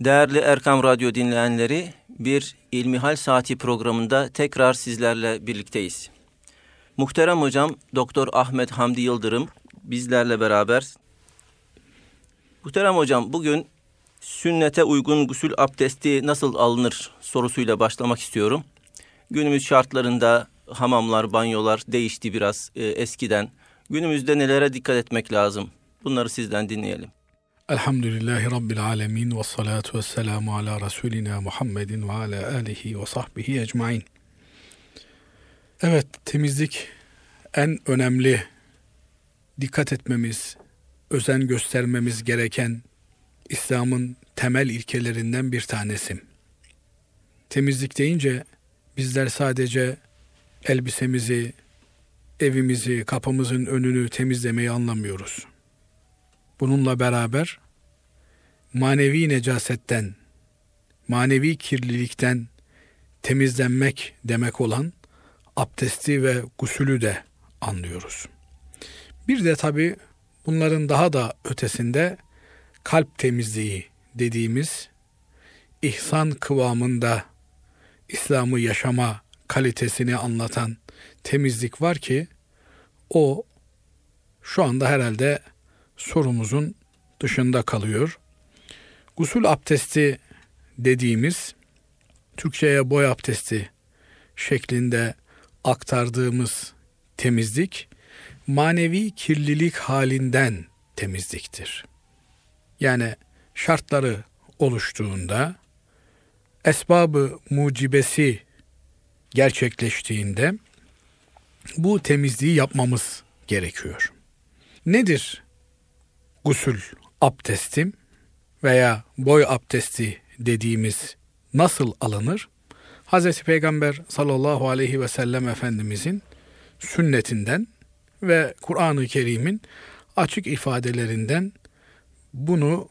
Değerli Erkam Radyo dinleyenleri, bir İlmihal Saati programında tekrar sizlerle birlikteyiz. Muhterem hocam Doktor Ahmet Hamdi Yıldırım bizlerle beraber. Muhterem hocam bugün sünnete uygun gusül abdesti nasıl alınır sorusuyla başlamak istiyorum. Günümüz şartlarında hamamlar, banyolar değişti biraz e, eskiden. Günümüzde nelere dikkat etmek lazım? Bunları sizden dinleyelim. Elhamdülillahi Rabbil alemin ve salatu ve selamu ala Resulina Muhammedin ve ala alihi ve sahbihi ecmain. Evet temizlik en önemli dikkat etmemiz, özen göstermemiz gereken İslam'ın temel ilkelerinden bir tanesi. Temizlik deyince bizler sadece elbisemizi, evimizi, kapımızın önünü temizlemeyi anlamıyoruz. Bununla beraber manevi necasetten, manevi kirlilikten temizlenmek demek olan abdesti ve gusülü de anlıyoruz. Bir de tabi bunların daha da ötesinde kalp temizliği dediğimiz ihsan kıvamında İslam'ı yaşama kalitesini anlatan temizlik var ki o şu anda herhalde sorumuzun dışında kalıyor. Gusül abdesti dediğimiz Türkçe'ye boy abdesti şeklinde aktardığımız temizlik manevi kirlilik halinden temizliktir. Yani şartları oluştuğunda esbabı mucibesi gerçekleştiğinde bu temizliği yapmamız gerekiyor. Nedir gusül abdestim veya boy abdesti dediğimiz nasıl alınır? Hz. Peygamber sallallahu aleyhi ve sellem Efendimizin sünnetinden ve Kur'an-ı Kerim'in açık ifadelerinden bunu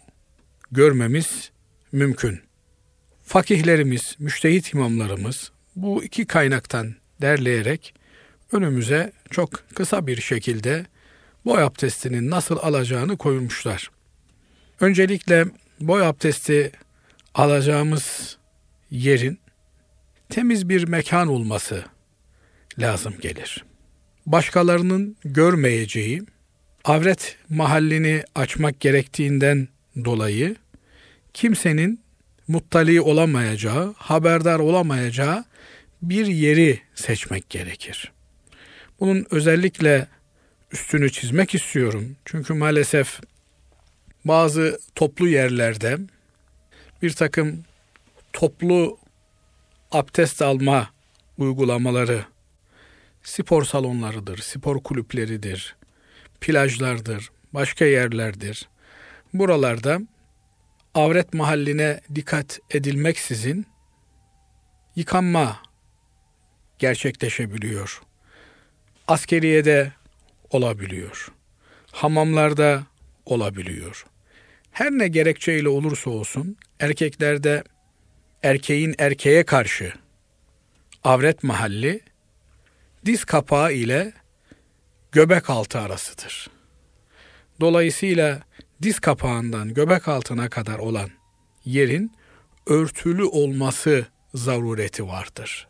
görmemiz mümkün. Fakihlerimiz, müştehit imamlarımız bu iki kaynaktan derleyerek önümüze çok kısa bir şekilde boy abdestinin nasıl alacağını koymuşlar. Öncelikle boy abdesti alacağımız yerin temiz bir mekan olması lazım gelir. Başkalarının görmeyeceği, avret mahallini açmak gerektiğinden dolayı kimsenin muttali olamayacağı, haberdar olamayacağı bir yeri seçmek gerekir. Bunun özellikle üstünü çizmek istiyorum. Çünkü maalesef bazı toplu yerlerde bir takım toplu abdest alma uygulamaları spor salonlarıdır, spor kulüpleridir, plajlardır, başka yerlerdir. Buralarda avret mahalline dikkat edilmeksizin yıkanma gerçekleşebiliyor. Askeriyede olabiliyor. Hamamlarda olabiliyor. Her ne gerekçeyle olursa olsun erkeklerde erkeğin erkeğe karşı avret mahalli diz kapağı ile göbek altı arasıdır. Dolayısıyla diz kapağından göbek altına kadar olan yerin örtülü olması zarureti vardır.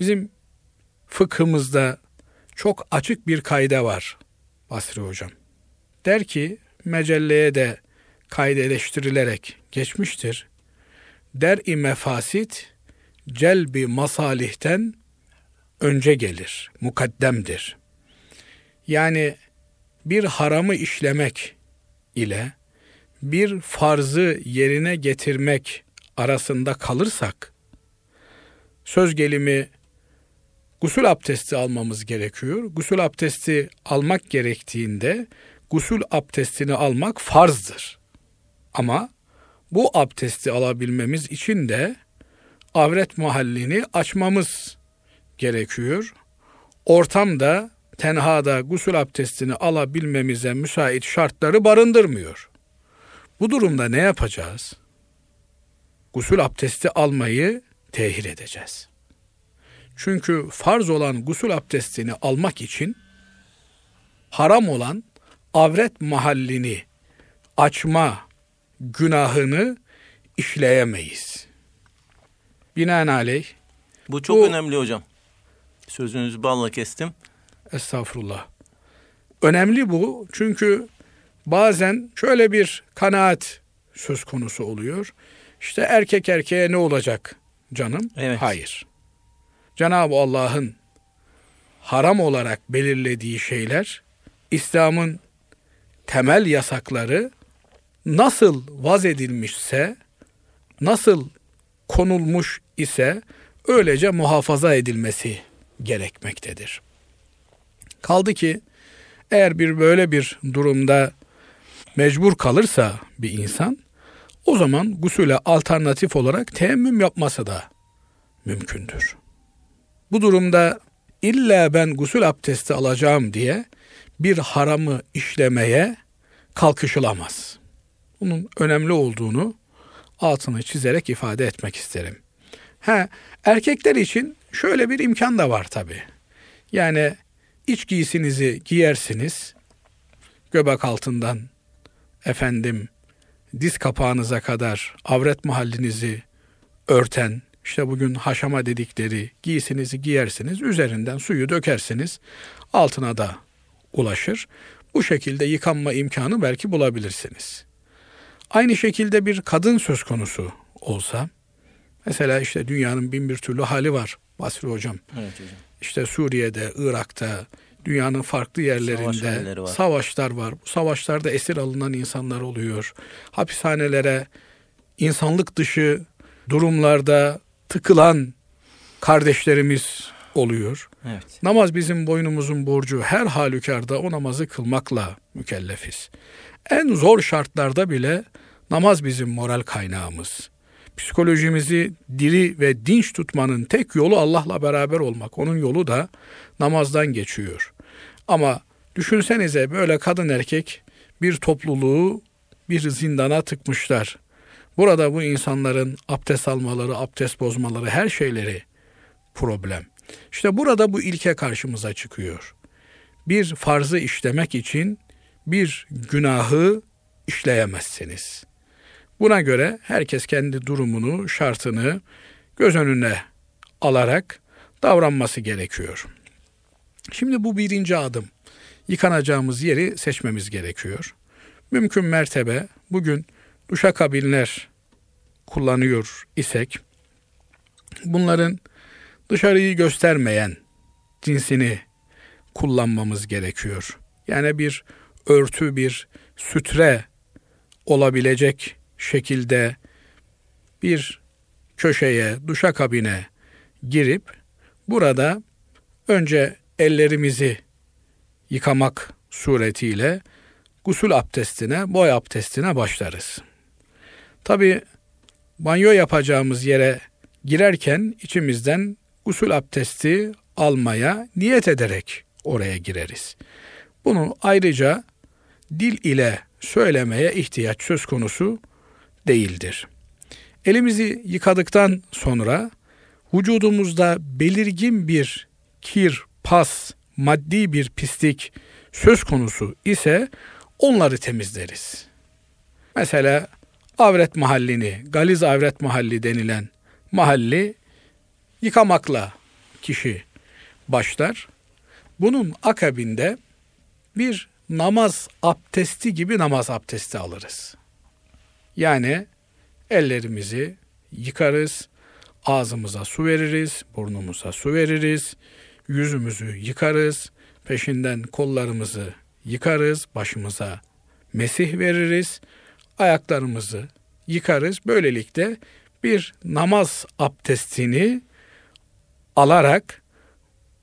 Bizim fıkhımızda çok açık bir kayda var Basri Hocam. Der ki mecelleye de kaydeleştirilerek geçmiştir. Der-i mefasit celbi masalihten önce gelir, mukaddemdir. Yani bir haramı işlemek ile bir farzı yerine getirmek arasında kalırsak söz gelimi gusül abdesti almamız gerekiyor. Gusül abdesti almak gerektiğinde gusül abdestini almak farzdır. Ama bu abdesti alabilmemiz için de avret mahallini açmamız gerekiyor. Ortamda tenhada gusül abdestini alabilmemize müsait şartları barındırmıyor. Bu durumda ne yapacağız? Gusül abdesti almayı tehir edeceğiz. Çünkü farz olan gusül abdestini almak için haram olan avret mahallini açma günahını işleyemeyiz. Binaenaleyh Bu çok Bu- önemli hocam. Sözünüzü balla kestim. Estağfurullah. Önemli bu çünkü bazen şöyle bir kanaat söz konusu oluyor. İşte erkek erkeğe ne olacak canım? Evet. Hayır. Cenab-ı Allah'ın haram olarak belirlediği şeyler İslam'ın temel yasakları nasıl vaz edilmişse, nasıl konulmuş ise öylece muhafaza edilmesi gerekmektedir. Kaldı ki eğer bir böyle bir durumda mecbur kalırsa bir insan o zaman gusüle alternatif olarak teyemmüm yapması da mümkündür. Bu durumda illa ben gusül abdesti alacağım diye bir haramı işlemeye kalkışılamaz. Bunun önemli olduğunu altını çizerek ifade etmek isterim. Ha, erkekler için şöyle bir imkan da var tabi. Yani iç giysinizi giyersiniz. Göbek altından efendim diz kapağınıza kadar avret mahallinizi örten işte bugün haşama dedikleri giysinizi giyersiniz. Üzerinden suyu dökersiniz. Altına da ulaşır. Bu şekilde yıkanma imkanı belki bulabilirsiniz. Aynı şekilde bir kadın söz konusu olsa mesela işte dünyanın bin bir türlü hali var Basri hocam. Evet hocam. İşte Suriye'de, Irak'ta, dünyanın farklı Savaş yerlerinde halleri var. savaşlar var. Bu savaşlarda esir alınan insanlar oluyor. Hapishanelere insanlık dışı durumlarda tıkılan kardeşlerimiz oluyor. Evet. Namaz bizim boynumuzun borcu. Her halükarda o namazı kılmakla mükellefiz. En zor şartlarda bile namaz bizim moral kaynağımız. Psikolojimizi diri ve dinç tutmanın tek yolu Allah'la beraber olmak. Onun yolu da namazdan geçiyor. Ama düşünsenize böyle kadın erkek bir topluluğu bir zindana tıkmışlar. Burada bu insanların abdest almaları, abdest bozmaları, her şeyleri problem. İşte burada bu ilke karşımıza çıkıyor. Bir farzı işlemek için bir günahı işleyemezsiniz. Buna göre herkes kendi durumunu, şartını göz önüne alarak davranması gerekiyor. Şimdi bu birinci adım. Yıkanacağımız yeri seçmemiz gerekiyor. Mümkün mertebe bugün duşakabinler kullanıyor isek bunların dışarıyı göstermeyen cinsini kullanmamız gerekiyor. Yani bir örtü, bir sütre olabilecek şekilde bir köşeye, duşakabine girip burada önce ellerimizi yıkamak suretiyle gusül abdestine, boy abdestine başlarız. Tabi banyo yapacağımız yere girerken içimizden gusül abdesti almaya niyet ederek oraya gireriz. Bunu ayrıca dil ile söylemeye ihtiyaç söz konusu değildir. Elimizi yıkadıktan sonra vücudumuzda belirgin bir kir, pas, maddi bir pislik söz konusu ise onları temizleriz. Mesela avret mahallini, galiz avret mahalli denilen mahalli yıkamakla kişi başlar. Bunun akabinde bir namaz abdesti gibi namaz abdesti alırız. Yani ellerimizi yıkarız, ağzımıza su veririz, burnumuza su veririz, yüzümüzü yıkarız, peşinden kollarımızı yıkarız, başımıza mesih veririz, ayaklarımızı yıkarız. Böylelikle bir namaz abdestini alarak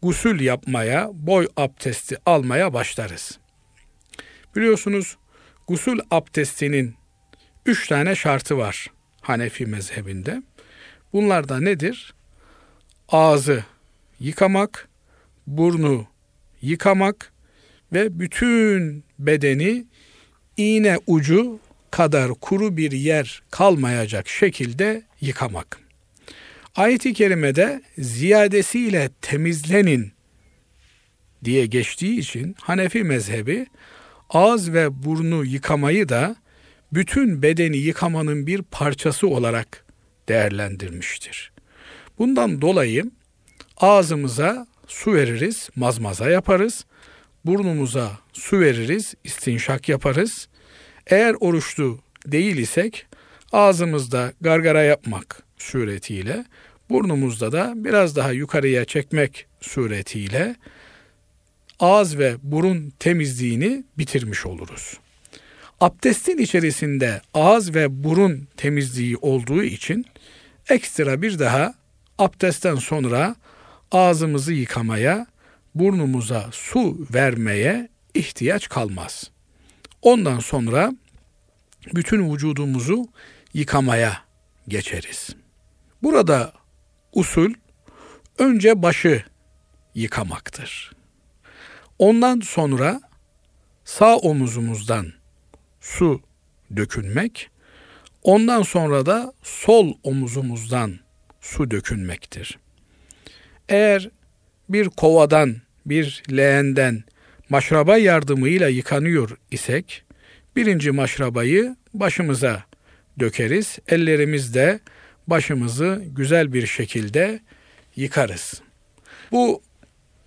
gusül yapmaya, boy abdesti almaya başlarız. Biliyorsunuz gusül abdestinin üç tane şartı var Hanefi mezhebinde. Bunlar da nedir? Ağzı yıkamak, burnu yıkamak ve bütün bedeni iğne ucu kadar kuru bir yer kalmayacak şekilde yıkamak. Ayet-i kerimede ziyadesiyle temizlenin diye geçtiği için Hanefi mezhebi ağız ve burnu yıkamayı da bütün bedeni yıkamanın bir parçası olarak değerlendirmiştir. Bundan dolayı ağzımıza su veririz, mazmaza yaparız. Burnumuza su veririz, istinşak yaparız. Eğer oruçlu değil isek ağzımızda gargara yapmak suretiyle, burnumuzda da biraz daha yukarıya çekmek suretiyle ağız ve burun temizliğini bitirmiş oluruz. Abdestin içerisinde ağız ve burun temizliği olduğu için ekstra bir daha abdestten sonra ağzımızı yıkamaya, burnumuza su vermeye ihtiyaç kalmaz. Ondan sonra bütün vücudumuzu yıkamaya geçeriz. Burada usul önce başı yıkamaktır. Ondan sonra sağ omuzumuzdan su dökünmek, ondan sonra da sol omuzumuzdan su dökünmektir. Eğer bir kovadan, bir leğenden maşraba yardımıyla yıkanıyor isek, birinci maşrabayı başımıza dökeriz. Ellerimizde başımızı güzel bir şekilde yıkarız. Bu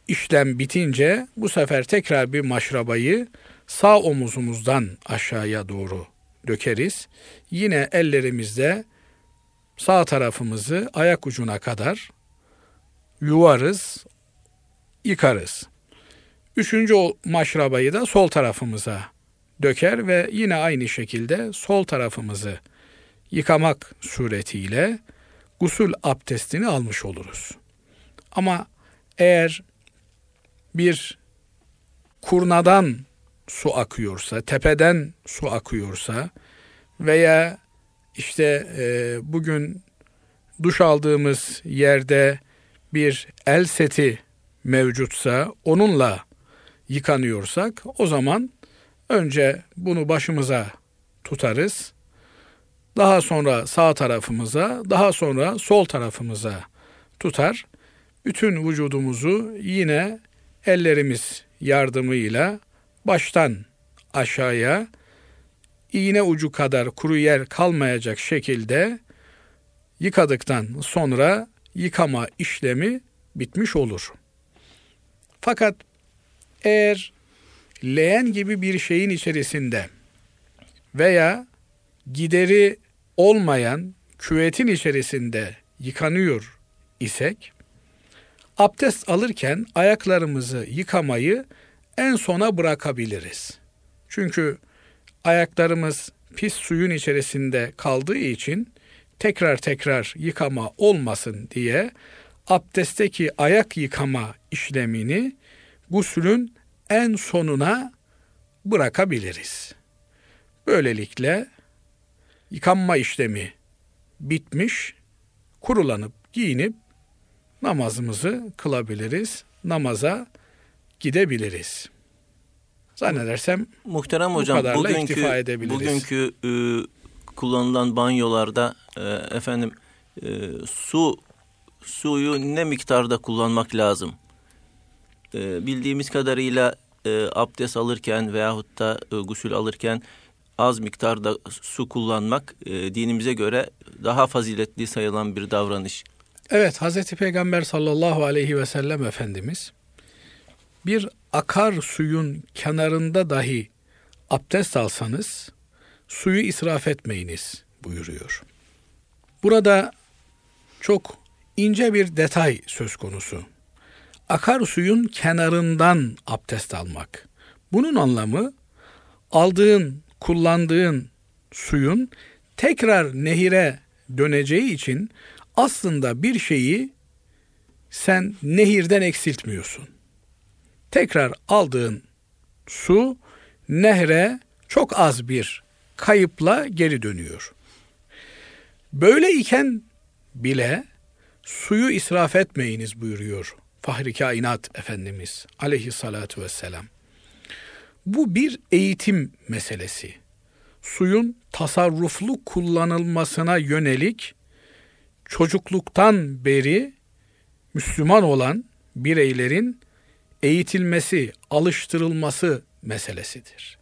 işlem bitince bu sefer tekrar bir maşrabayı sağ omuzumuzdan aşağıya doğru dökeriz. Yine ellerimizde sağ tarafımızı ayak ucuna kadar yuvarız, yıkarız. Üçüncü maşrabayı da sol tarafımıza döker ve yine aynı şekilde sol tarafımızı yıkamak suretiyle gusül abdestini almış oluruz. Ama eğer bir kurnadan su akıyorsa, tepeden su akıyorsa veya işte e, bugün duş aldığımız yerde bir el seti mevcutsa onunla yıkanıyorsak o zaman önce bunu başımıza tutarız. Daha sonra sağ tarafımıza, daha sonra sol tarafımıza tutar. Bütün vücudumuzu yine ellerimiz yardımıyla baştan aşağıya iğne ucu kadar kuru yer kalmayacak şekilde yıkadıktan sonra yıkama işlemi bitmiş olur. Fakat eğer leğen gibi bir şeyin içerisinde veya gideri olmayan küvetin içerisinde yıkanıyor isek abdest alırken ayaklarımızı yıkamayı en sona bırakabiliriz. Çünkü ayaklarımız pis suyun içerisinde kaldığı için tekrar tekrar yıkama olmasın diye abdestteki ayak yıkama işlemini gusülün en sonuna bırakabiliriz. Böylelikle yıkanma işlemi bitmiş, kurulanıp giyinip namazımızı kılabiliriz. Namaza gidebiliriz. Zannedersem Muhterem hocam bugünkü bugünkü e, kullanılan banyolarda e, efendim e, su suyu ne miktarda kullanmak lazım? E, bildiğimiz kadarıyla e, abdest alırken veyahut da e, gusül alırken az miktarda su kullanmak e, dinimize göre daha faziletli sayılan bir davranış. Evet Hazreti Peygamber sallallahu aleyhi ve sellem Efendimiz bir akar suyun kenarında dahi abdest alsanız suyu israf etmeyiniz buyuruyor. Burada çok ince bir detay söz konusu. Akar suyun kenarından abdest almak. Bunun anlamı aldığın, kullandığın suyun tekrar nehire döneceği için aslında bir şeyi sen nehirden eksiltmiyorsun. Tekrar aldığın su nehre çok az bir kayıpla geri dönüyor. Böyle iken bile suyu israf etmeyiniz buyuruyor Fahri Kainat Efendimiz aleyhissalatu vesselam. Bu bir eğitim meselesi. Suyun tasarruflu kullanılmasına yönelik çocukluktan beri Müslüman olan bireylerin eğitilmesi, alıştırılması meselesidir.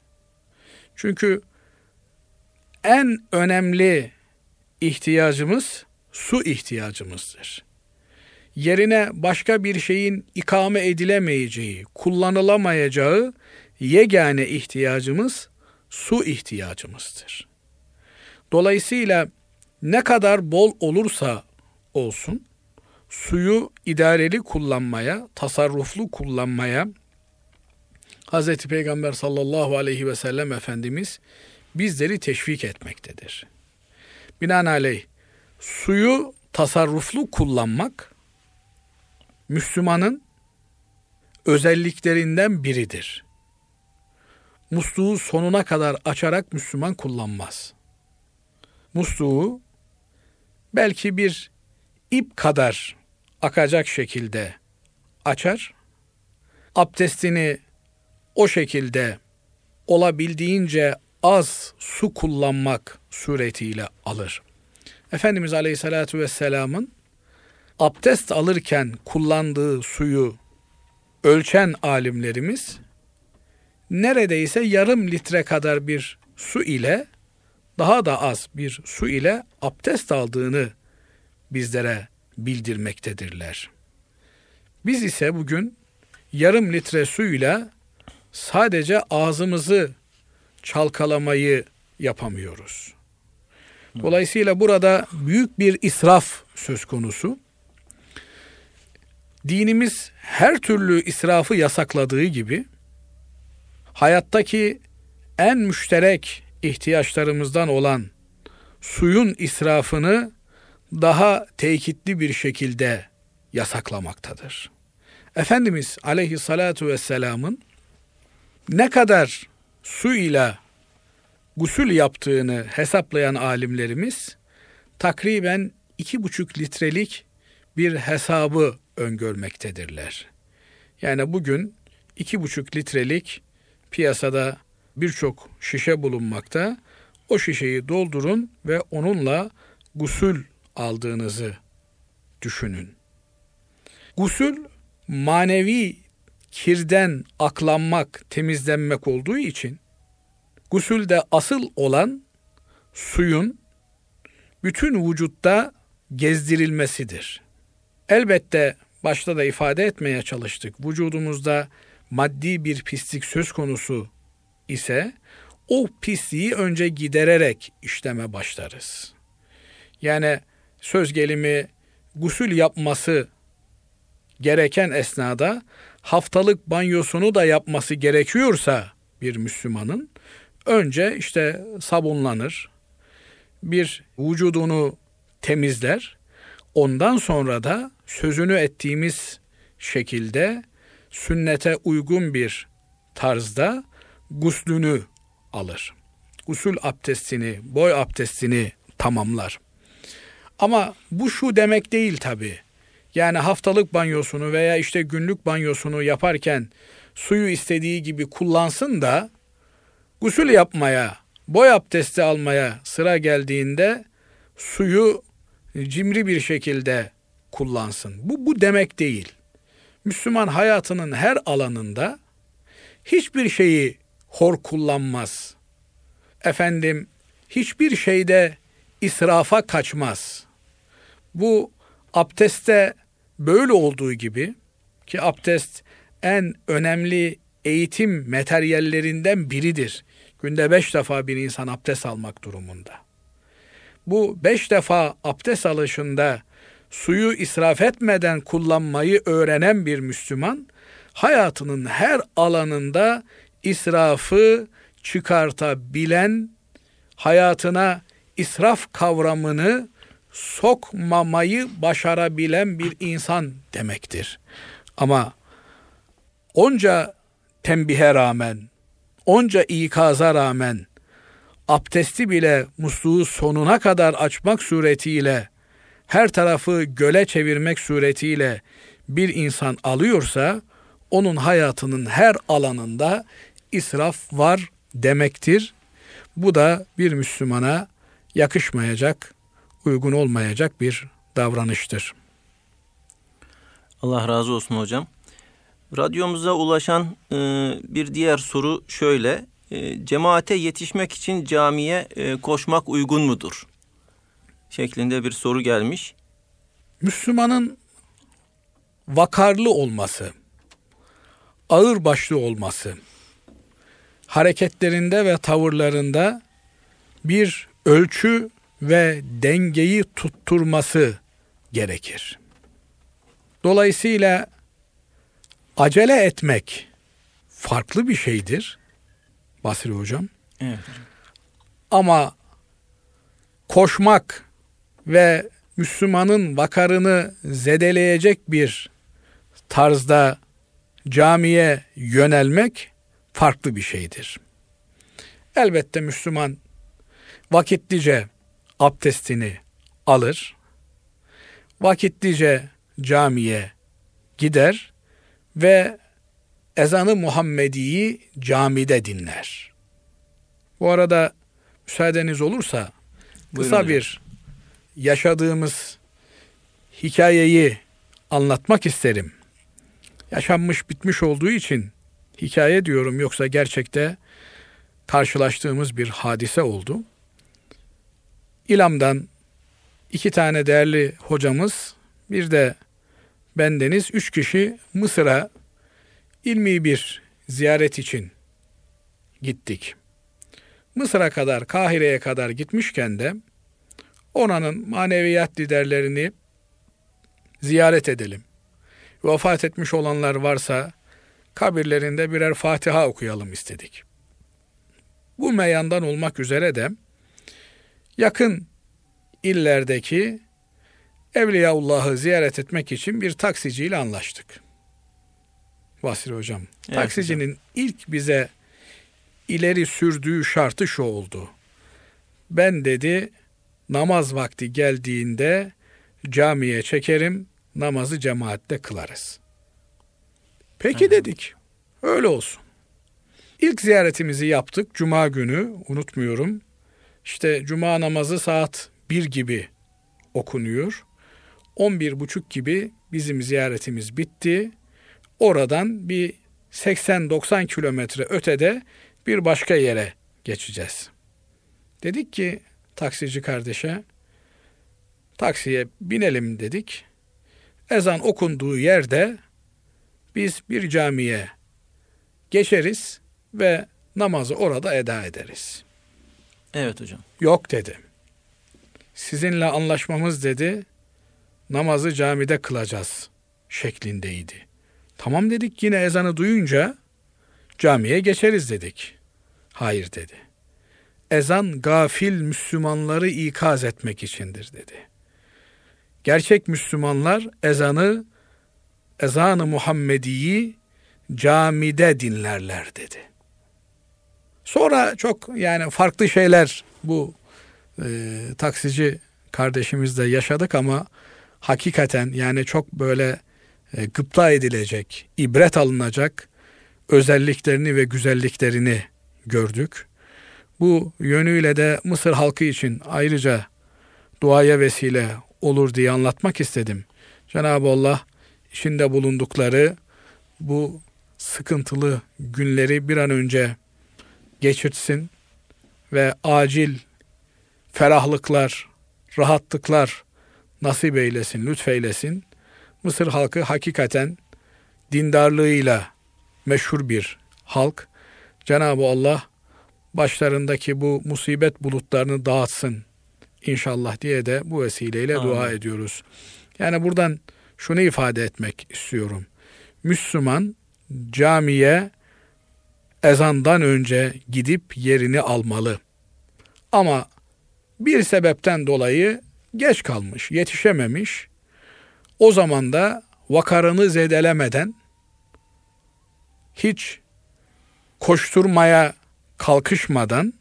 Çünkü en önemli ihtiyacımız su ihtiyacımızdır. Yerine başka bir şeyin ikame edilemeyeceği, kullanılamayacağı yegane ihtiyacımız su ihtiyacımızdır. Dolayısıyla ne kadar bol olursa olsun suyu idareli kullanmaya, tasarruflu kullanmaya Hz. Peygamber sallallahu aleyhi ve sellem Efendimiz bizleri teşvik etmektedir. Binaenaleyh suyu tasarruflu kullanmak Müslümanın özelliklerinden biridir. Musluğu sonuna kadar açarak Müslüman kullanmaz. Musluğu belki bir ip kadar akacak şekilde açar. Abdestini o şekilde olabildiğince az su kullanmak suretiyle alır. Efendimiz Aleyhisselatü Vesselam'ın abdest alırken kullandığı suyu ölçen alimlerimiz neredeyse yarım litre kadar bir su ile daha da az bir su ile abdest aldığını bizlere bildirmektedirler. Biz ise bugün yarım litre suyla sadece ağzımızı çalkalamayı yapamıyoruz. Dolayısıyla burada büyük bir israf söz konusu. Dinimiz her türlü israfı yasakladığı gibi hayattaki en müşterek ihtiyaçlarımızdan olan suyun israfını daha tekitli bir şekilde yasaklamaktadır. Efendimiz aleyhissalatu vesselamın ne kadar su ile gusül yaptığını hesaplayan alimlerimiz takriben iki buçuk litrelik bir hesabı öngörmektedirler. Yani bugün iki buçuk litrelik piyasada birçok şişe bulunmakta. O şişeyi doldurun ve onunla gusül aldığınızı düşünün. Gusül manevi kirden aklanmak, temizlenmek olduğu için gusülde asıl olan suyun bütün vücutta gezdirilmesidir. Elbette başta da ifade etmeye çalıştık. Vücudumuzda maddi bir pislik söz konusu ise o pisliği önce gidererek işleme başlarız. Yani söz gelimi gusül yapması gereken esnada haftalık banyosunu da yapması gerekiyorsa bir Müslümanın önce işte sabunlanır, bir vücudunu temizler, ondan sonra da sözünü ettiğimiz şekilde sünnete uygun bir tarzda guslünü alır. Gusül abdestini, boy abdestini tamamlar. Ama bu şu demek değil tabi. Yani haftalık banyosunu veya işte günlük banyosunu yaparken suyu istediği gibi kullansın da gusül yapmaya, boy abdesti almaya sıra geldiğinde suyu cimri bir şekilde kullansın. Bu bu demek değil. Müslüman hayatının her alanında hiçbir şeyi hor kullanmaz. Efendim hiçbir şeyde israfa kaçmaz. Bu abdeste böyle olduğu gibi ki abdest en önemli eğitim materyallerinden biridir. Günde beş defa bir insan abdest almak durumunda. Bu beş defa abdest alışında suyu israf etmeden kullanmayı öğrenen bir Müslüman, hayatının her alanında israfı çıkartabilen, hayatına israf kavramını sokmamayı başarabilen bir insan demektir. Ama onca tembihe rağmen, onca ikaza rağmen abdesti bile musluğu sonuna kadar açmak suretiyle her tarafı göle çevirmek suretiyle bir insan alıyorsa onun hayatının her alanında israf var demektir. Bu da bir Müslümana yakışmayacak, uygun olmayacak bir davranıştır. Allah razı olsun hocam. Radyomuza ulaşan e, bir diğer soru şöyle. E, cemaate yetişmek için camiye e, koşmak uygun mudur? Şeklinde bir soru gelmiş. Müslümanın vakarlı olması, ağır başlı olması, hareketlerinde ve tavırlarında bir ölçü ve dengeyi tutturması gerekir. Dolayısıyla acele etmek farklı bir şeydir. Basri hocam. Evet. Ama koşmak ve Müslümanın vakarını zedeleyecek bir tarzda camiye yönelmek farklı bir şeydir. Elbette Müslüman vakitlice abdestini alır, vakitlice camiye gider ve ezanı Muhammedi'yi camide dinler. Bu arada müsaadeniz olursa Buyurun kısa hocam. bir yaşadığımız hikayeyi anlatmak isterim. Yaşanmış bitmiş olduğu için hikaye diyorum yoksa gerçekte karşılaştığımız bir hadise oldu. İlam'dan iki tane değerli hocamız bir de bendeniz üç kişi Mısır'a ilmi bir ziyaret için gittik. Mısır'a kadar, Kahire'ye kadar gitmişken de oranın maneviyat liderlerini ziyaret edelim. Vefat etmiş olanlar varsa kabirlerinde birer Fatiha okuyalım istedik. Bu meyandan olmak üzere de yakın illerdeki Evliyaullah'ı ziyaret etmek için bir taksiciyle anlaştık. Vasri hocam. Evet taksicinin ilk bize ileri sürdüğü şartı şu oldu. Ben dedi namaz vakti geldiğinde camiye çekerim, namazı cemaatte kılarız. Peki dedik. Öyle olsun. İlk ziyaretimizi yaptık. Cuma günü unutmuyorum. İşte cuma namazı saat 1 gibi okunuyor. 11 buçuk gibi bizim ziyaretimiz bitti. Oradan bir 80-90 kilometre ötede bir başka yere geçeceğiz. Dedik ki taksici kardeşe taksiye binelim dedik. Ezan okunduğu yerde biz bir camiye geçeriz ve namazı orada eda ederiz. Evet hocam. Yok dedi. Sizinle anlaşmamız dedi. Namazı camide kılacağız şeklindeydi. Tamam dedik yine ezanı duyunca camiye geçeriz dedik. Hayır dedi. Ezan gafil Müslümanları ikaz etmek içindir dedi. Gerçek Müslümanlar ezanı ezanı Muhammedi'yi camide dinlerler dedi. Sonra çok yani farklı şeyler bu e, taksici kardeşimizle yaşadık ama hakikaten yani çok böyle e, gıpta edilecek, ibret alınacak özelliklerini ve güzelliklerini gördük. Bu yönüyle de Mısır halkı için ayrıca duaya vesile olur diye anlatmak istedim. Cenab-ı Allah içinde bulundukları bu sıkıntılı günleri bir an önce geçirtsin ve acil ferahlıklar, rahatlıklar nasip eylesin, lütfeylesin. Mısır halkı hakikaten dindarlığıyla meşhur bir halk. Cenab-ı Allah başlarındaki bu musibet bulutlarını dağıtsın inşallah diye de bu vesileyle Amin. dua ediyoruz. Yani buradan şunu ifade etmek istiyorum. Müslüman camiye ezandan önce gidip yerini almalı. Ama bir sebepten dolayı geç kalmış, yetişememiş. O zaman da vakarını zedelemeden hiç koşturmaya kalkışmadan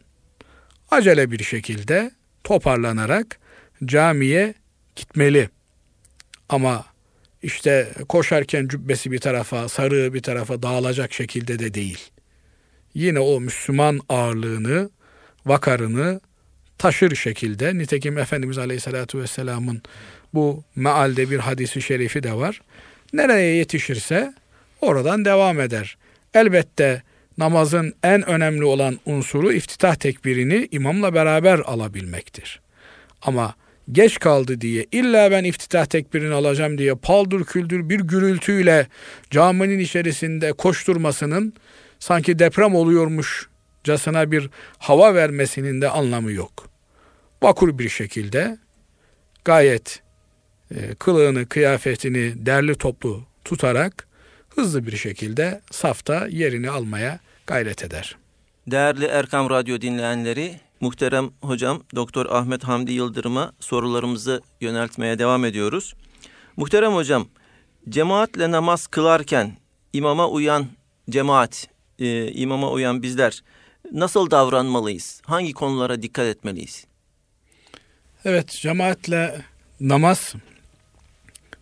acele bir şekilde toparlanarak camiye gitmeli. Ama işte koşarken cübbesi bir tarafa, sarığı bir tarafa dağılacak şekilde de değil. Yine o Müslüman ağırlığını, vakarını taşır şekilde. Nitekim Efendimiz Aleyhisselatü Vesselam'ın bu mealde bir hadisi şerifi de var. Nereye yetişirse oradan devam eder. Elbette namazın en önemli olan unsuru iftitah tekbirini imamla beraber alabilmektir. Ama geç kaldı diye illa ben iftitah tekbirini alacağım diye paldır küldür bir gürültüyle caminin içerisinde koşturmasının sanki deprem oluyormuşcasına bir hava vermesinin de anlamı yok. Vakur bir şekilde gayet kılığını, kıyafetini derli toplu tutarak hızlı bir şekilde safta yerini almaya gayret eder. Değerli Erkam Radyo dinleyenleri, muhterem hocam Doktor Ahmet Hamdi Yıldırım'a sorularımızı yöneltmeye devam ediyoruz. Muhterem hocam, cemaatle namaz kılarken imama uyan cemaat, e, imama uyan bizler nasıl davranmalıyız? Hangi konulara dikkat etmeliyiz? Evet, cemaatle namaz,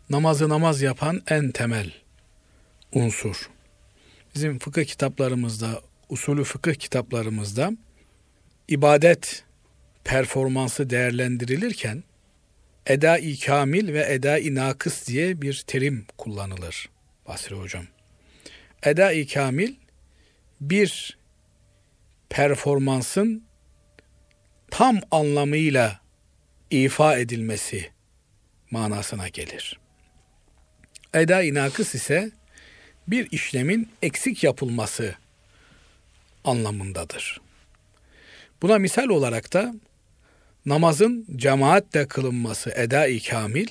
namazı namaz yapan en temel unsur. Bizim fıkıh kitaplarımızda, usulü fıkıh kitaplarımızda ibadet performansı değerlendirilirken eda-i kamil ve eda-i nakıs diye bir terim kullanılır Basri Hocam. Eda-i kamil bir performansın tam anlamıyla ifa edilmesi manasına gelir. Eda-i nakıs ise bir işlemin eksik yapılması anlamındadır. Buna misal olarak da namazın cemaatle kılınması eda-i kamil,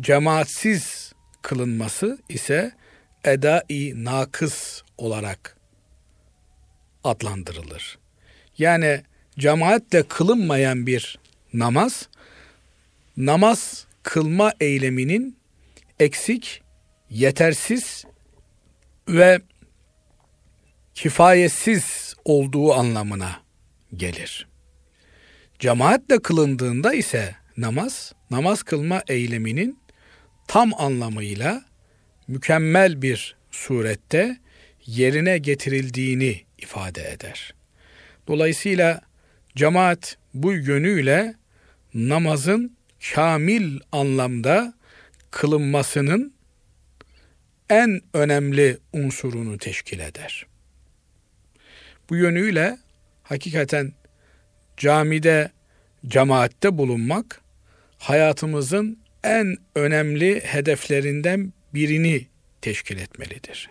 cemaatsiz kılınması ise eda-i nakıs olarak adlandırılır. Yani cemaatle kılınmayan bir namaz, namaz kılma eyleminin eksik, yetersiz ve kifayetsiz olduğu anlamına gelir. Cemaatle kılındığında ise namaz, namaz kılma eyleminin tam anlamıyla mükemmel bir surette yerine getirildiğini ifade eder. Dolayısıyla cemaat bu yönüyle namazın kamil anlamda kılınmasının en önemli unsurunu teşkil eder. Bu yönüyle hakikaten camide, cemaatte bulunmak hayatımızın en önemli hedeflerinden birini teşkil etmelidir.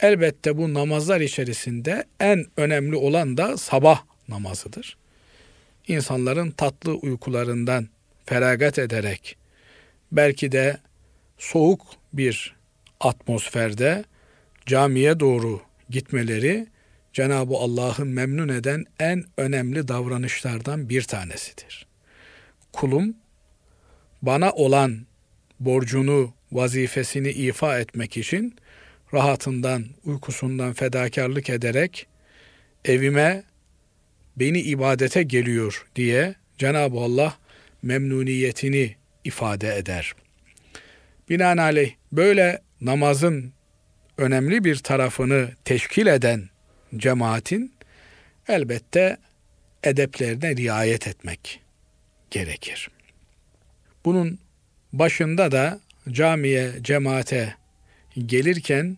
Elbette bu namazlar içerisinde en önemli olan da sabah namazıdır. İnsanların tatlı uykularından feragat ederek belki de soğuk bir atmosferde camiye doğru gitmeleri Cenab-ı Allah'ı memnun eden en önemli davranışlardan bir tanesidir. Kulum bana olan borcunu, vazifesini ifa etmek için rahatından, uykusundan fedakarlık ederek evime beni ibadete geliyor diye Cenab-ı Allah memnuniyetini ifade eder. Binaenaleyh böyle namazın önemli bir tarafını teşkil eden cemaatin elbette edeplerine riayet etmek gerekir. Bunun başında da camiye, cemaate gelirken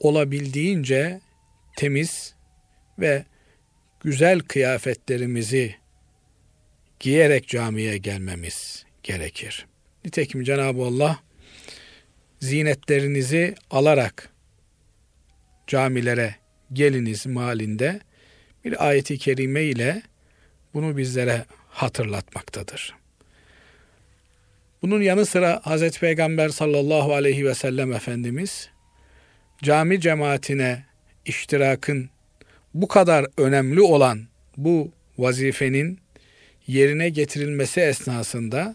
olabildiğince temiz ve güzel kıyafetlerimizi giyerek camiye gelmemiz gerekir. Nitekim Cenab-ı Allah zinetlerinizi alarak camilere geliniz malinde bir ayeti kerime ile bunu bizlere hatırlatmaktadır. Bunun yanı sıra Hz. Peygamber sallallahu aleyhi ve sellem Efendimiz cami cemaatine iştirakın bu kadar önemli olan bu vazifenin yerine getirilmesi esnasında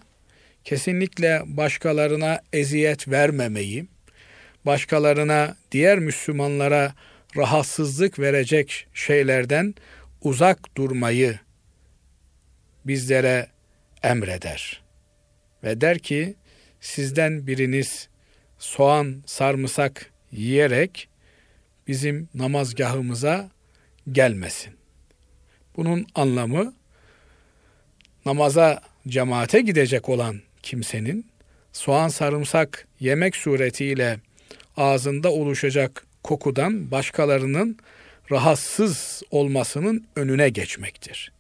kesinlikle başkalarına eziyet vermemeyi, başkalarına, diğer Müslümanlara rahatsızlık verecek şeylerden uzak durmayı bizlere emreder. Ve der ki sizden biriniz soğan, sarımsak yiyerek bizim namazgahımıza gelmesin. Bunun anlamı namaza cemaate gidecek olan kimsenin soğan sarımsak yemek suretiyle ağzında oluşacak kokudan başkalarının rahatsız olmasının önüne geçmektir.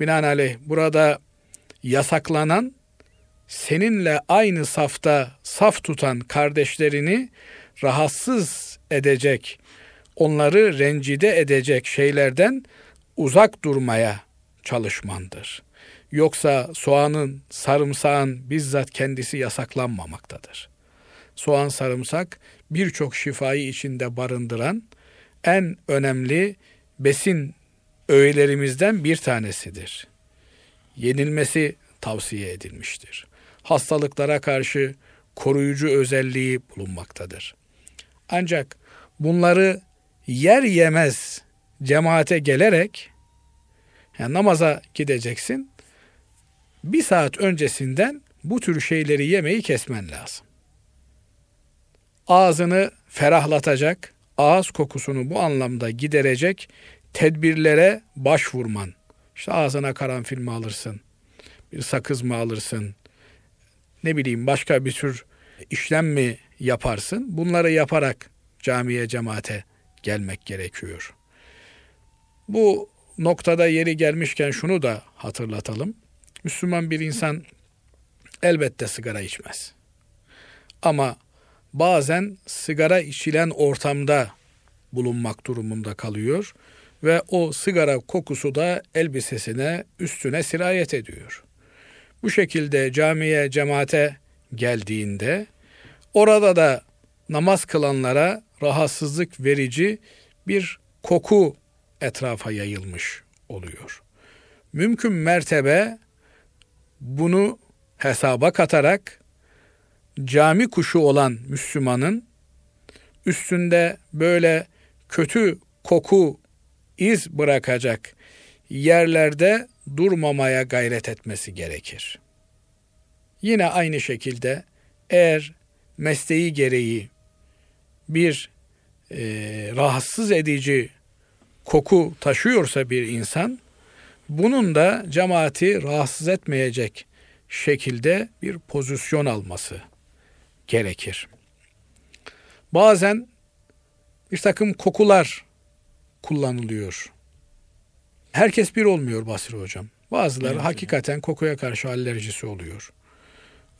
Binaenaleyh burada yasaklanan seninle aynı safta saf tutan kardeşlerini rahatsız edecek, onları rencide edecek şeylerden uzak durmaya çalışmandır. Yoksa soğanın, sarımsağın bizzat kendisi yasaklanmamaktadır. Soğan, sarımsak birçok şifayı içinde barındıran en önemli besin öğelerimizden bir tanesidir. Yenilmesi tavsiye edilmiştir. Hastalıklara karşı koruyucu özelliği bulunmaktadır. Ancak bunları yer yemez cemaate gelerek yani namaza gideceksin. Bir saat öncesinden bu tür şeyleri yemeyi kesmen lazım. Ağzını ferahlatacak, ağız kokusunu bu anlamda giderecek tedbirlere başvurman. İşte ağzına karanfil mi alırsın? Bir sakız mı alırsın? Ne bileyim başka bir tür işlem mi yaparsın? Bunları yaparak camiye, cemaate gelmek gerekiyor. Bu noktada yeri gelmişken şunu da hatırlatalım. Müslüman bir insan elbette sigara içmez. Ama bazen sigara içilen ortamda bulunmak durumunda kalıyor ve o sigara kokusu da elbisesine, üstüne sirayet ediyor. Bu şekilde camiye, cemaate geldiğinde orada da namaz kılanlara rahatsızlık verici bir koku etrafa yayılmış oluyor. Mümkün mertebe bunu hesaba katarak cami kuşu olan Müslümanın üstünde böyle kötü koku iz bırakacak yerlerde durmamaya gayret etmesi gerekir. Yine aynı şekilde eğer mesleği gereği bir e, rahatsız edici koku taşıyorsa bir insan, bunun da cemaati rahatsız etmeyecek şekilde bir pozisyon alması gerekir. Bazen bir takım kokular kullanılıyor. Herkes bir olmuyor Basri Hocam. Bazıları evet. hakikaten kokuya karşı alerjisi oluyor.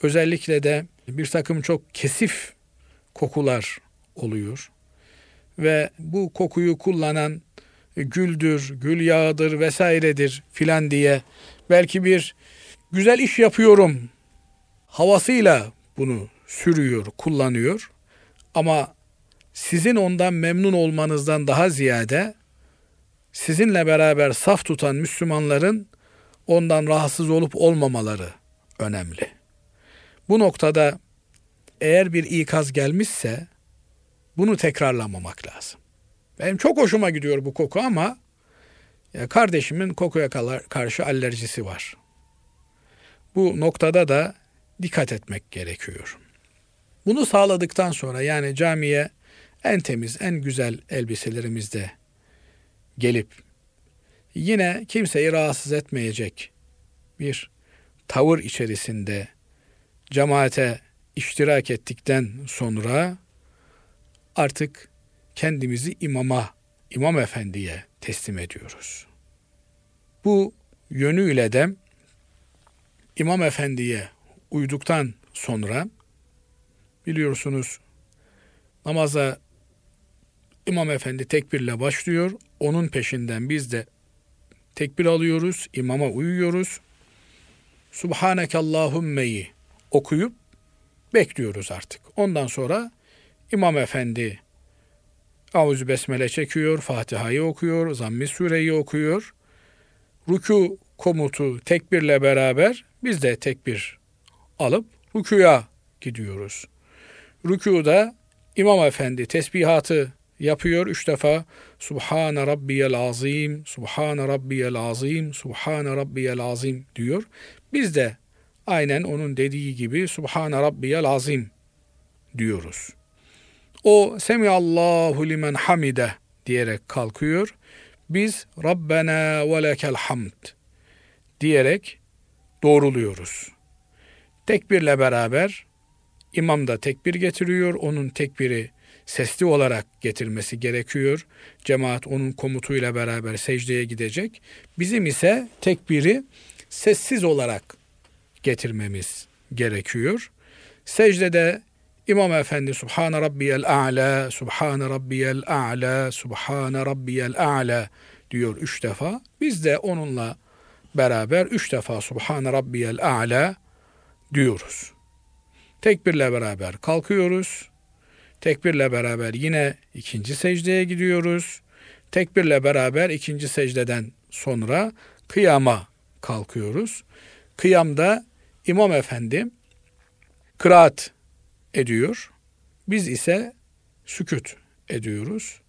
Özellikle de bir takım çok kesif kokular oluyor. Ve bu kokuyu kullanan güldür, gül yağıdır vesairedir filan diye belki bir güzel iş yapıyorum havasıyla bunu sürüyor, kullanıyor. Ama sizin ondan memnun olmanızdan daha ziyade sizinle beraber saf tutan Müslümanların ondan rahatsız olup olmamaları önemli. Bu noktada eğer bir ikaz gelmişse bunu tekrarlamamak lazım. Benim çok hoşuma gidiyor bu koku ama ya kardeşimin kokuya karşı alerjisi var. Bu noktada da dikkat etmek gerekiyor. Bunu sağladıktan sonra yani camiye en temiz, en güzel elbiselerimizde gelip yine kimseyi rahatsız etmeyecek bir tavır içerisinde cemaate iştirak ettikten sonra artık kendimizi imama, imam efendiye teslim ediyoruz. Bu yönüyle de imam efendiye uyduktan sonra biliyorsunuz namaza imam efendi tekbirle başlıyor. Onun peşinden biz de tekbir alıyoruz, imama uyuyoruz. Subhaneke Allahumme'yi okuyup bekliyoruz artık. Ondan sonra imam efendi Avuz Besmele çekiyor, Fatiha'yı okuyor, Zammi Sure'yi okuyor. Ruku komutu tekbirle beraber biz de tekbir alıp rukuya gidiyoruz. Rükuda İmam Efendi tesbihatı yapıyor üç defa. Subhane Rabbiyel Azim, Subhane Rabbiyel Azim, Subhane Rabbiyel Azim diyor. Biz de aynen onun dediği gibi Subhane Rabbiyel Azim diyoruz. O Semiallahu limen hamide diyerek kalkıyor. Biz Rabbena ve lekel hamd diyerek doğruluyoruz. Tekbirle beraber imam da tekbir getiriyor. Onun tekbiri sesli olarak getirmesi gerekiyor. Cemaat onun komutuyla beraber secdeye gidecek. Bizim ise tekbiri sessiz olarak getirmemiz gerekiyor. Secdede İmam Efendi Subhane Rabbiyel A'la, Subhane Rabbiyel A'la, Subhane Rabbiyel A'la diyor üç defa. Biz de onunla beraber üç defa Subhane Rabbiyel A'la diyoruz. Tekbirle beraber kalkıyoruz. Tekbirle beraber yine ikinci secdeye gidiyoruz. Tekbirle beraber ikinci secdeden sonra kıyama kalkıyoruz. Kıyamda İmam Efendi kıraat ediyor. Biz ise sükut ediyoruz.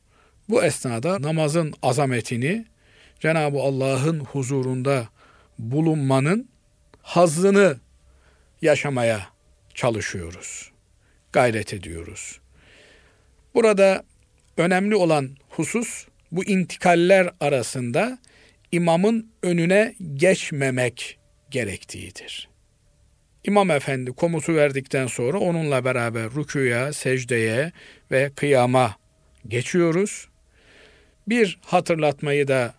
Bu esnada namazın azametini Cenab-ı Allah'ın huzurunda bulunmanın hazzını yaşamaya çalışıyoruz. Gayret ediyoruz. Burada önemli olan husus bu intikaller arasında imamın önüne geçmemek gerektiğidir. İmam Efendi komutu verdikten sonra onunla beraber rükuya, secdeye ve kıyama geçiyoruz. Bir hatırlatmayı da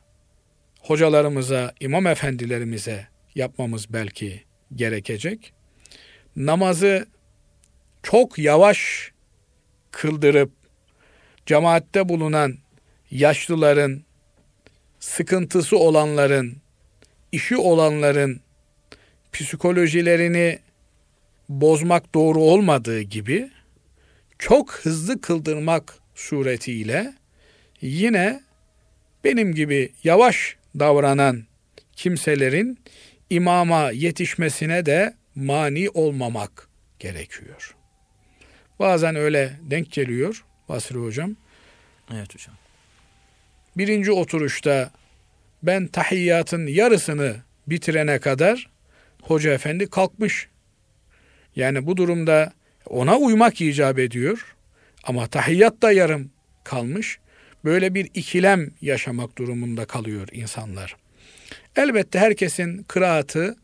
hocalarımıza, imam efendilerimize yapmamız belki gerekecek. Namazı çok yavaş kıldırıp cemaatte bulunan yaşlıların, sıkıntısı olanların, işi olanların psikolojilerini bozmak doğru olmadığı gibi çok hızlı kıldırmak suretiyle yine benim gibi yavaş davranan kimselerin imama yetişmesine de mani olmamak gerekiyor. Bazen öyle denk geliyor Basri Hocam. Evet hocam. Birinci oturuşta ben tahiyyatın yarısını bitirene kadar hoca efendi kalkmış. Yani bu durumda ona uymak icap ediyor. Ama tahiyyat da yarım kalmış. Böyle bir ikilem yaşamak durumunda kalıyor insanlar. Elbette herkesin kıraatı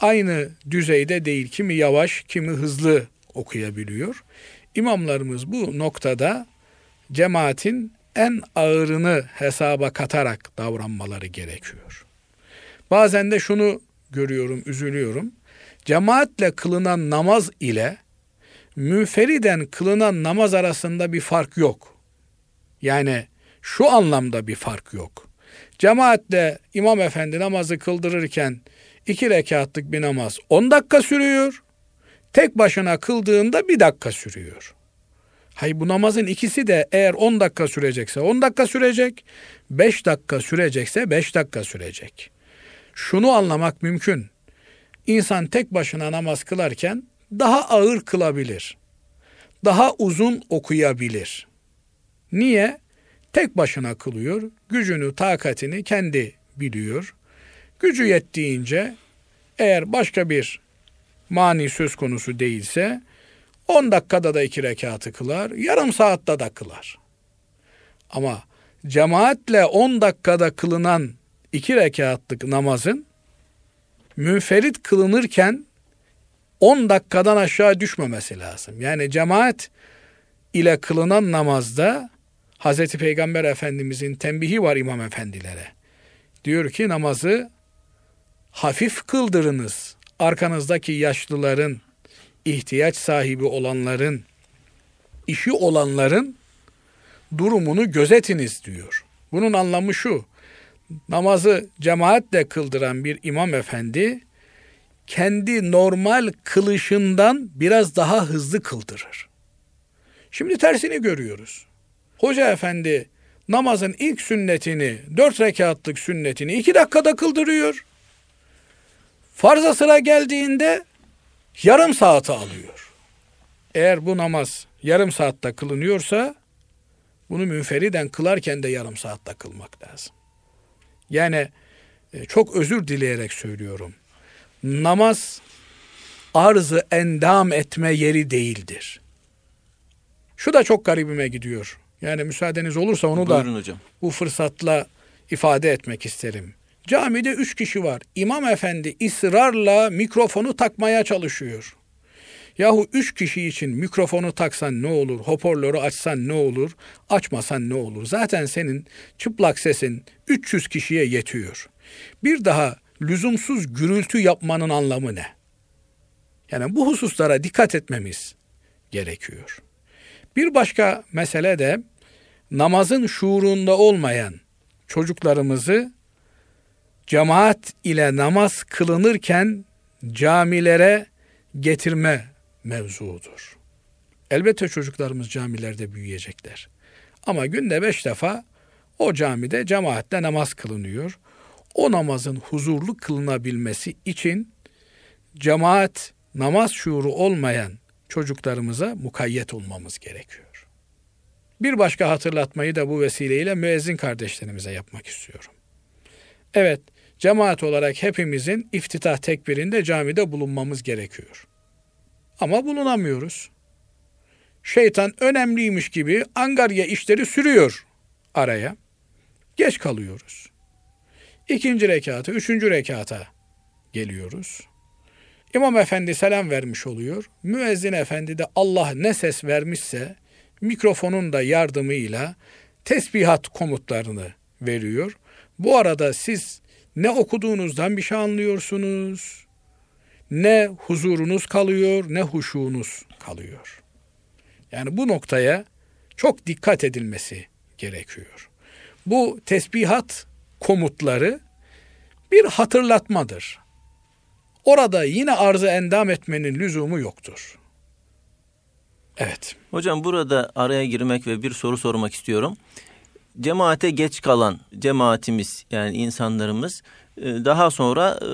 aynı düzeyde değil. Kimi yavaş, kimi hızlı okuyabiliyor. İmamlarımız bu noktada cemaatin en ağırını hesaba katarak davranmaları gerekiyor. Bazen de şunu görüyorum, üzülüyorum. Cemaatle kılınan namaz ile müferiden kılınan namaz arasında bir fark yok. Yani şu anlamda bir fark yok. Cemaatle imam efendi namazı kıldırırken iki rekatlık bir namaz 10 dakika sürüyor. Tek başına kıldığında bir dakika sürüyor. Hay bu namazın ikisi de eğer 10 dakika sürecekse 10 dakika sürecek, 5 dakika sürecekse 5 dakika sürecek. Şunu anlamak mümkün. İnsan tek başına namaz kılarken daha ağır kılabilir. Daha uzun okuyabilir. Niye? Tek başına kılıyor. Gücünü, takatini kendi biliyor. Gücü yettiğince eğer başka bir mani söz konusu değilse 10 dakikada da iki rekatı kılar, yarım saatte da kılar. Ama cemaatle 10 dakikada kılınan iki rekatlık namazın münferit kılınırken 10 dakikadan aşağı düşmemesi lazım. Yani cemaat ile kılınan namazda Hazreti Peygamber Efendimizin tembihi var imam efendilere. Diyor ki namazı hafif kıldırınız. Arkanızdaki yaşlıların, ihtiyaç sahibi olanların, işi olanların durumunu gözetiniz diyor. Bunun anlamı şu. Namazı cemaatle kıldıran bir imam efendi kendi normal kılışından biraz daha hızlı kıldırır. Şimdi tersini görüyoruz. Hoca efendi namazın ilk sünnetini, dört rekatlık sünnetini iki dakikada kıldırıyor. Farza sıra geldiğinde yarım saati alıyor. Eğer bu namaz yarım saatte kılınıyorsa bunu münferiden kılarken de yarım saatte kılmak lazım. Yani e, çok özür dileyerek söylüyorum. Namaz arzı endam etme yeri değildir. Şu da çok garibime gidiyor. Yani müsaadeniz olursa onu Buyurun da hocam. bu fırsatla ifade etmek isterim. Camide üç kişi var. İmam efendi ısrarla mikrofonu takmaya çalışıyor. Yahu üç kişi için mikrofonu taksan ne olur, hoparlörü açsan ne olur, açmasan ne olur? Zaten senin çıplak sesin 300 kişiye yetiyor. Bir daha lüzumsuz gürültü yapmanın anlamı ne? Yani bu hususlara dikkat etmemiz gerekiyor. Bir başka mesele de namazın şuurunda olmayan çocuklarımızı cemaat ile namaz kılınırken camilere getirme mevzuudur. Elbette çocuklarımız camilerde büyüyecekler. Ama günde beş defa o camide cemaatle namaz kılınıyor. O namazın huzurlu kılınabilmesi için cemaat namaz şuuru olmayan çocuklarımıza mukayyet olmamız gerekiyor. Bir başka hatırlatmayı da bu vesileyle müezzin kardeşlerimize yapmak istiyorum. Evet, cemaat olarak hepimizin iftitah tekbirinde camide bulunmamız gerekiyor. Ama bulunamıyoruz. Şeytan önemliymiş gibi angarya işleri sürüyor araya. Geç kalıyoruz. İkinci rekata, üçüncü rekata geliyoruz. İmam efendi selam vermiş oluyor. Müezzin efendi de Allah ne ses vermişse mikrofonun da yardımıyla tesbihat komutlarını veriyor. Bu arada siz ne okuduğunuzdan bir şey anlıyorsunuz, ne huzurunuz kalıyor, ne huşunuz kalıyor. Yani bu noktaya çok dikkat edilmesi gerekiyor. Bu tesbihat komutları bir hatırlatmadır. Orada yine arzı endam etmenin lüzumu yoktur. Evet. Hocam burada araya girmek ve bir soru sormak istiyorum. Cemaate geç kalan cemaatimiz yani insanlarımız daha sonra e,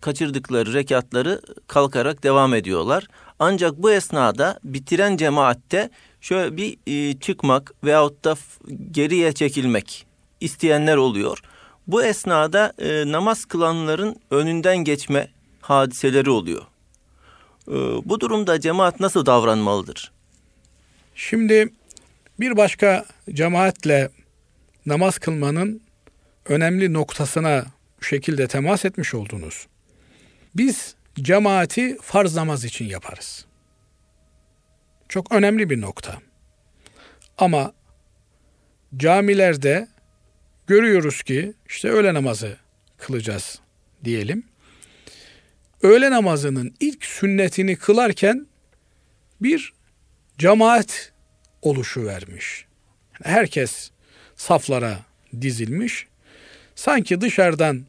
kaçırdıkları rekatları kalkarak devam ediyorlar. Ancak bu esnada bitiren cemaatte şöyle bir e, çıkmak veyahut da geriye çekilmek isteyenler oluyor. Bu esnada namaz kılanların önünden geçme hadiseleri oluyor. Bu durumda cemaat nasıl davranmalıdır? Şimdi bir başka cemaatle namaz kılmanın önemli noktasına şekilde temas etmiş oldunuz. Biz cemaati farz namaz için yaparız. Çok önemli bir nokta. Ama camilerde görüyoruz ki işte öğle namazı kılacağız diyelim. Öğle namazının ilk sünnetini kılarken bir cemaat oluşu vermiş. Herkes saflara dizilmiş. Sanki dışarıdan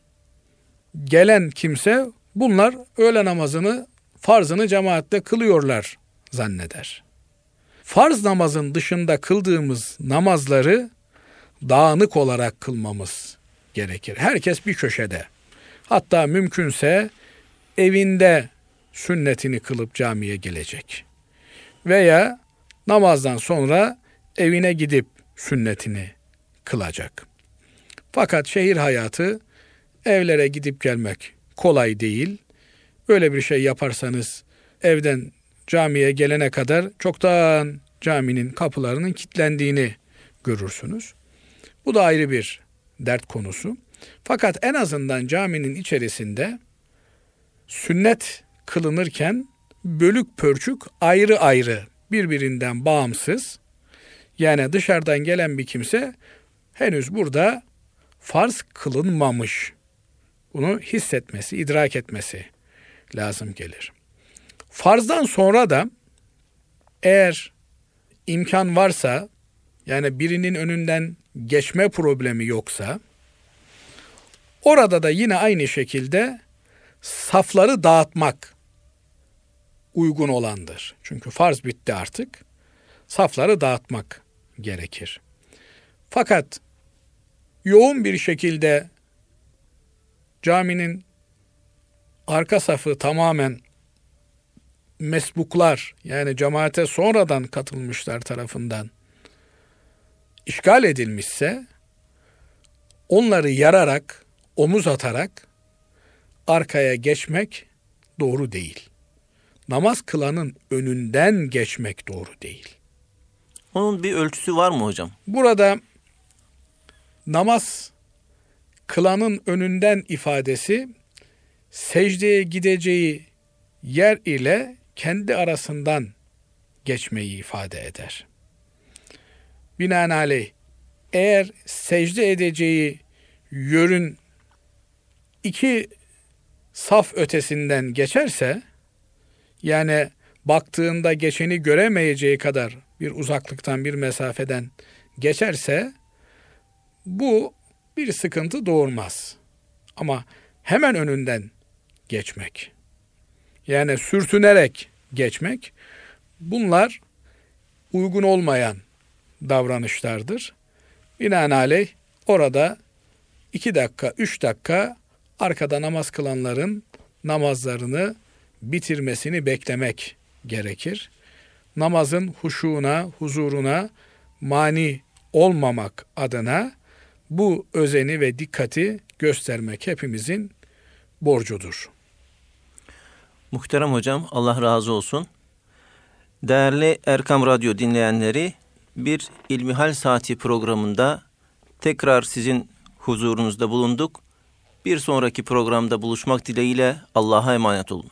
gelen kimse bunlar öğle namazını farzını cemaatle kılıyorlar zanneder. Farz namazın dışında kıldığımız namazları dağınık olarak kılmamız gerekir. Herkes bir köşede. Hatta mümkünse evinde sünnetini kılıp camiye gelecek. Veya namazdan sonra evine gidip sünnetini kılacak. Fakat şehir hayatı evlere gidip gelmek kolay değil. Öyle bir şey yaparsanız evden camiye gelene kadar çoktan caminin kapılarının kilitlendiğini görürsünüz. Bu da ayrı bir dert konusu. Fakat en azından caminin içerisinde sünnet kılınırken bölük pörçük ayrı ayrı birbirinden bağımsız yani dışarıdan gelen bir kimse henüz burada farz kılınmamış. Bunu hissetmesi, idrak etmesi lazım gelir. Farzdan sonra da eğer imkan varsa yani birinin önünden geçme problemi yoksa orada da yine aynı şekilde safları dağıtmak uygun olandır. Çünkü farz bitti artık. Safları dağıtmak gerekir. Fakat yoğun bir şekilde caminin arka safı tamamen mesbuklar yani cemaate sonradan katılmışlar tarafından işgal edilmişse onları yararak, omuz atarak arkaya geçmek doğru değil. Namaz kılanın önünden geçmek doğru değil. Onun bir ölçüsü var mı hocam? Burada namaz kılanın önünden ifadesi secdeye gideceği yer ile kendi arasından geçmeyi ifade eder. Binaenaleyh eğer secde edeceği yörün iki saf ötesinden geçerse yani baktığında geçeni göremeyeceği kadar bir uzaklıktan bir mesafeden geçerse bu bir sıkıntı doğurmaz. Ama hemen önünden geçmek yani sürtünerek geçmek bunlar uygun olmayan davranışlardır. Binaenaleyh orada iki dakika, üç dakika arkada namaz kılanların namazlarını bitirmesini beklemek gerekir. Namazın huşuğuna, huzuruna mani olmamak adına bu özeni ve dikkati göstermek hepimizin borcudur. Muhterem hocam Allah razı olsun. Değerli Erkam Radyo dinleyenleri bir İlmihal Saati programında tekrar sizin huzurunuzda bulunduk. Bir sonraki programda buluşmak dileğiyle Allah'a emanet olun.